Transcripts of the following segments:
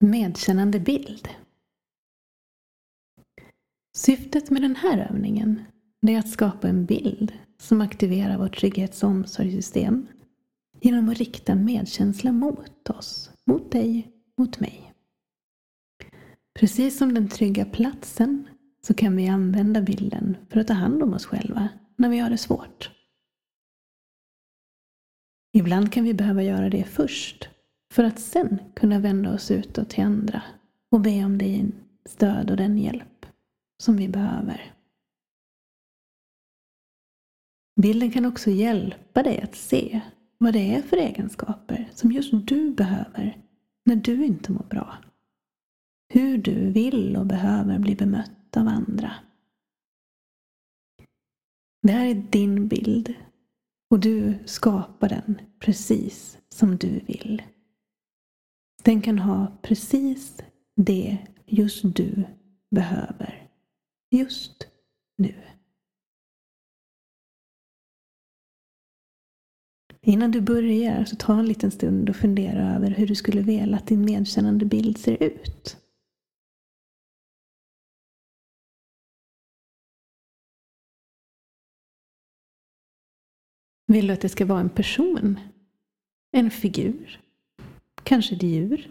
Medkännande bild. Syftet med den här övningen är att skapa en bild som aktiverar vårt trygghets och omsorgssystem genom att rikta medkänsla mot oss, mot dig, mot mig. Precis som den trygga platsen så kan vi använda bilden för att ta hand om oss själva när vi har det svårt. Ibland kan vi behöva göra det först för att sen kunna vända oss utåt till andra och be om det stöd och den hjälp som vi behöver. Bilden kan också hjälpa dig att se vad det är för egenskaper som just du behöver när du inte mår bra. Hur du vill och behöver bli bemött av andra. Det här är din bild och du skapar den precis som du vill. Den kan ha precis det just du behöver just nu. Innan du börjar så ta en liten stund och fundera över hur du skulle vilja att din medkännande bild ser ut. Vill du att det ska vara en person? En figur? Kanske ett djur?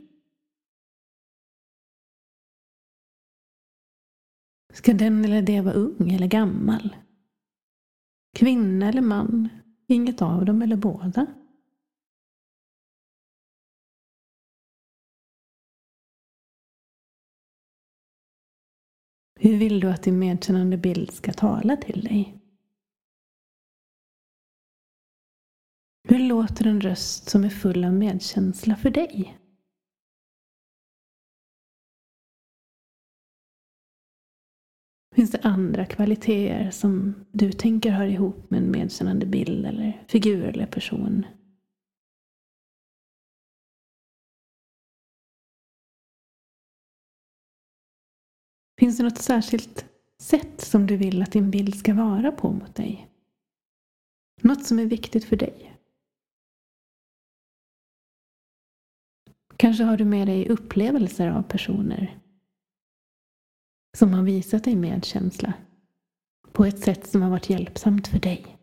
Ska den eller det vara ung eller gammal? Kvinna eller man? Inget av dem eller båda? Hur vill du att din medkännande bild ska tala till dig? Hur låter en röst som är full av medkänsla för dig? Finns det andra kvaliteter som du tänker hör ihop med en medkännande bild eller figur eller person? Finns det något särskilt sätt som du vill att din bild ska vara på mot dig? Något som är viktigt för dig? Kanske har du med dig upplevelser av personer som har visat dig medkänsla på ett sätt som har varit hjälpsamt för dig.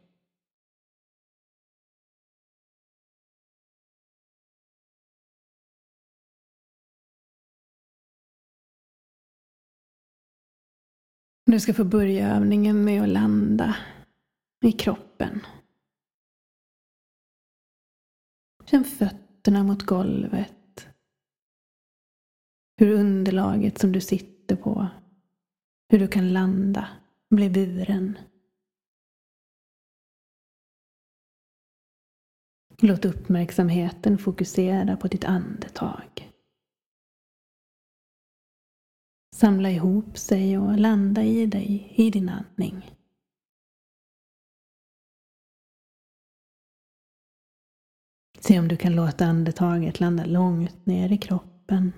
Du ska få börja övningen med att landa i kroppen. Känn fötterna mot golvet hur underlaget som du sitter på, hur du kan landa, bli buren. Låt uppmärksamheten fokusera på ditt andetag. Samla ihop sig och landa i dig, i din andning. Se om du kan låta andetaget landa långt ner i kroppen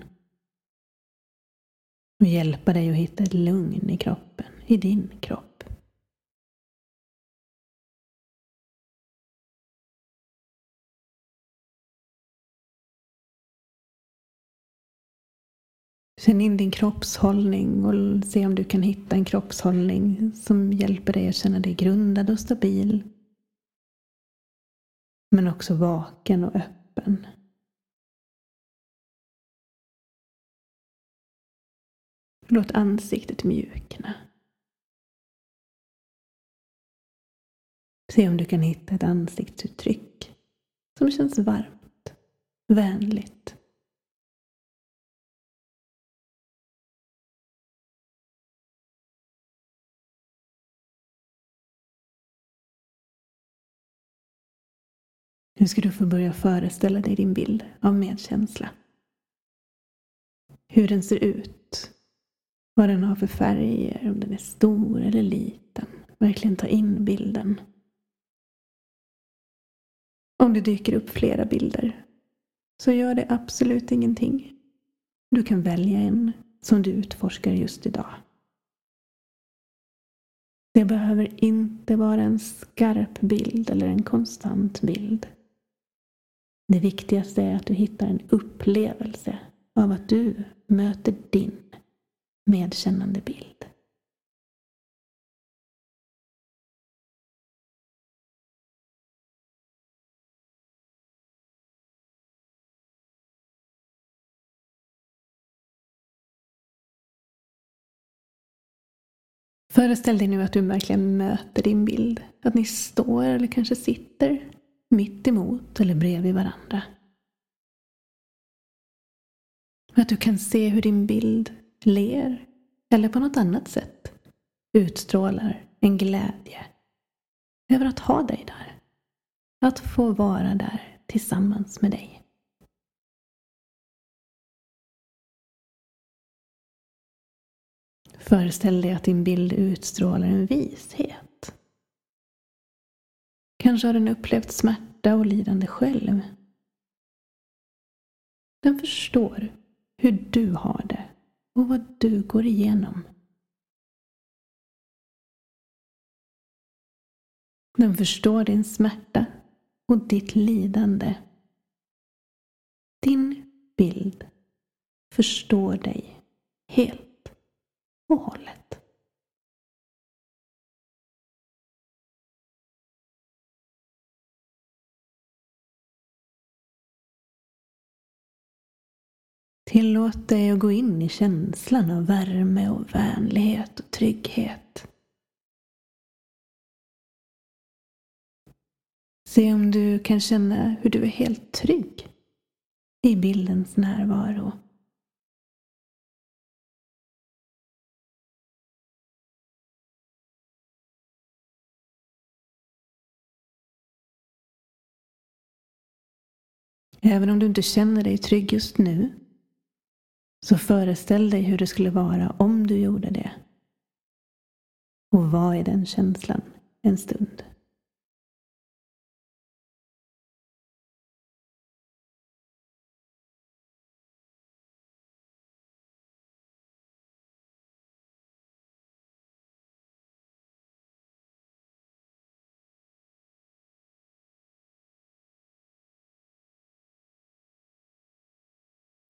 och hjälpa dig att hitta ett lugn i kroppen, i din kropp. Känn in din kroppshållning och se om du kan hitta en kroppshållning som hjälper dig att känna dig grundad och stabil. Men också vaken och öppen. Låt ansiktet mjukna. Se om du kan hitta ett ansiktsuttryck som känns varmt, vänligt. Nu ska du få börja föreställa dig din bild av medkänsla. Hur den ser ut vad den har för färger, om den är stor eller liten. Verkligen ta in bilden. Om det dyker upp flera bilder så gör det absolut ingenting. Du kan välja en som du utforskar just idag. Det behöver inte vara en skarp bild eller en konstant bild. Det viktigaste är att du hittar en upplevelse av att du möter din medkännande bild. Föreställ dig nu att du verkligen möter din bild. Att ni står eller kanske sitter mitt emot eller bredvid varandra. Att du kan se hur din bild ler eller på något annat sätt utstrålar en glädje över att ha dig där. Att få vara där tillsammans med dig. Föreställ dig att din bild utstrålar en vishet. Kanske har den upplevt smärta och lidande själv. Den förstår hur du har det och vad du går igenom. Den förstår din smärta och ditt lidande. Din bild förstår dig helt och hållet. Tillåt dig att gå in i känslan av värme och vänlighet och trygghet. Se om du kan känna hur du är helt trygg i bildens närvaro. Även om du inte känner dig trygg just nu så föreställ dig hur det skulle vara om du gjorde det. Och var i den känslan en stund.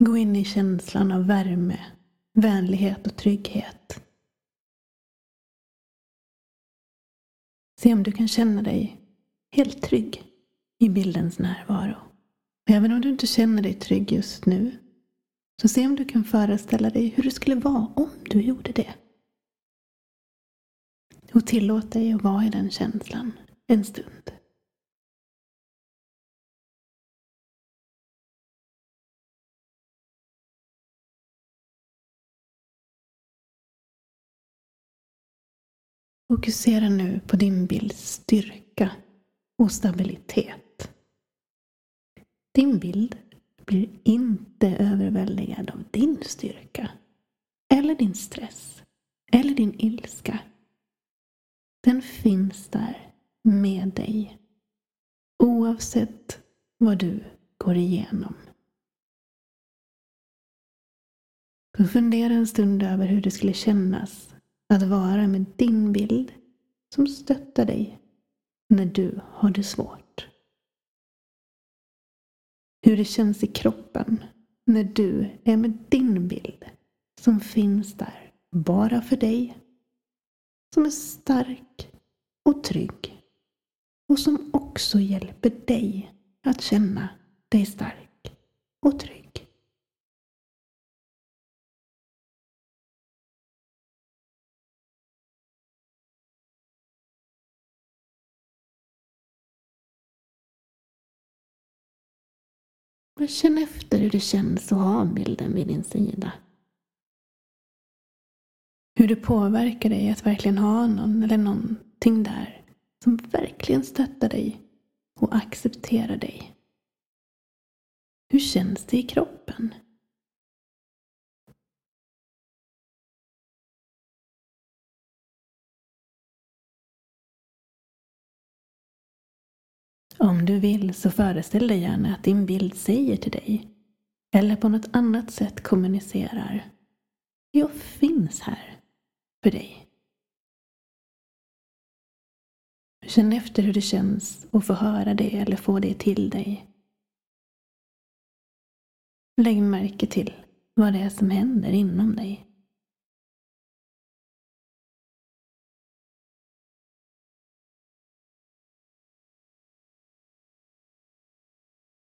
Gå in i känslan av värme, vänlighet och trygghet. Se om du kan känna dig helt trygg i bildens närvaro. Även om du inte känner dig trygg just nu, så se om du kan föreställa dig hur det skulle vara om du gjorde det. Och tillåt dig att vara i den känslan en stund. Fokusera nu på din bilds styrka och stabilitet. Din bild blir inte överväldigad av din styrka eller din stress eller din ilska. Den finns där med dig oavsett vad du går igenom. Så fundera en stund över hur det skulle kännas att vara med din bild som stöttar dig när du har det svårt. Hur det känns i kroppen när du är med din bild som finns där bara för dig. Som är stark och trygg och som också hjälper dig att känna dig stark och trygg. Och känn efter hur det känns att ha bilden vid din sida. Hur det påverkar dig att verkligen ha någon eller någonting där som verkligen stöttar dig och accepterar dig. Hur känns det i kroppen? Om du vill så föreställ dig gärna att din bild säger till dig eller på något annat sätt kommunicerar. Jag finns här för dig. Känn efter hur det känns att få höra det eller få det till dig. Lägg märke till vad det är som händer inom dig.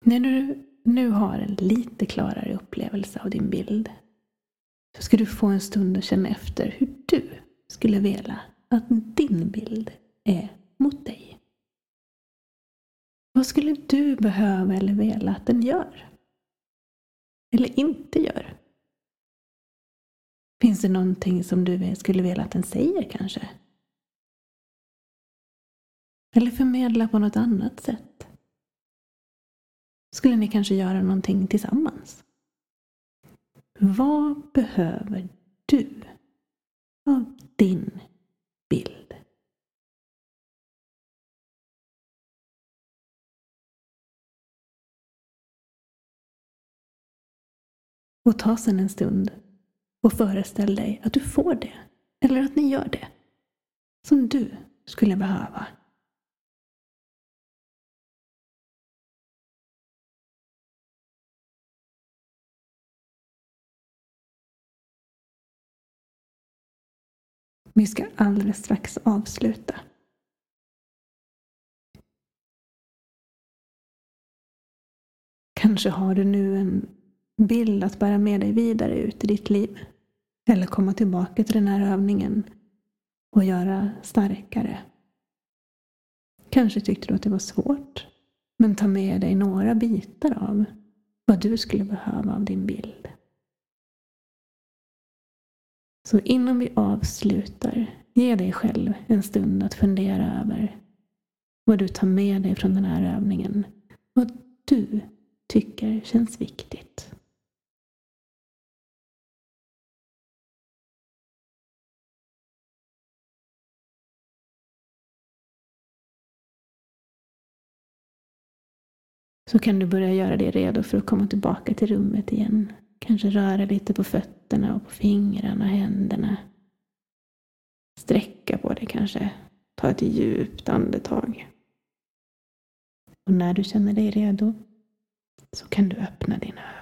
När du nu har en lite klarare upplevelse av din bild så ska du få en stund att känna efter hur du skulle vilja att din bild är mot dig. Vad skulle du behöva eller vilja att den gör? Eller inte gör? Finns det någonting som du skulle vilja att den säger kanske? Eller förmedla på något annat sätt? Skulle ni kanske göra någonting tillsammans? Vad behöver du av din bild? Och ta sen en stund och föreställ dig att du får det, eller att ni gör det, som du skulle behöva Vi ska alldeles strax avsluta. Kanske har du nu en bild att bära med dig vidare ut i ditt liv. Eller komma tillbaka till den här övningen och göra starkare. Kanske tyckte du att det var svårt. Men ta med dig några bitar av vad du skulle behöva av din bild. Så innan vi avslutar, ge dig själv en stund att fundera över vad du tar med dig från den här övningen. Vad du tycker känns viktigt. Så kan du börja göra dig redo för att komma tillbaka till rummet igen. Kanske röra lite på fötterna och på fingrarna, och händerna. Sträcka på dig kanske. Ta ett djupt andetag. Och när du känner dig redo så kan du öppna dina ögon.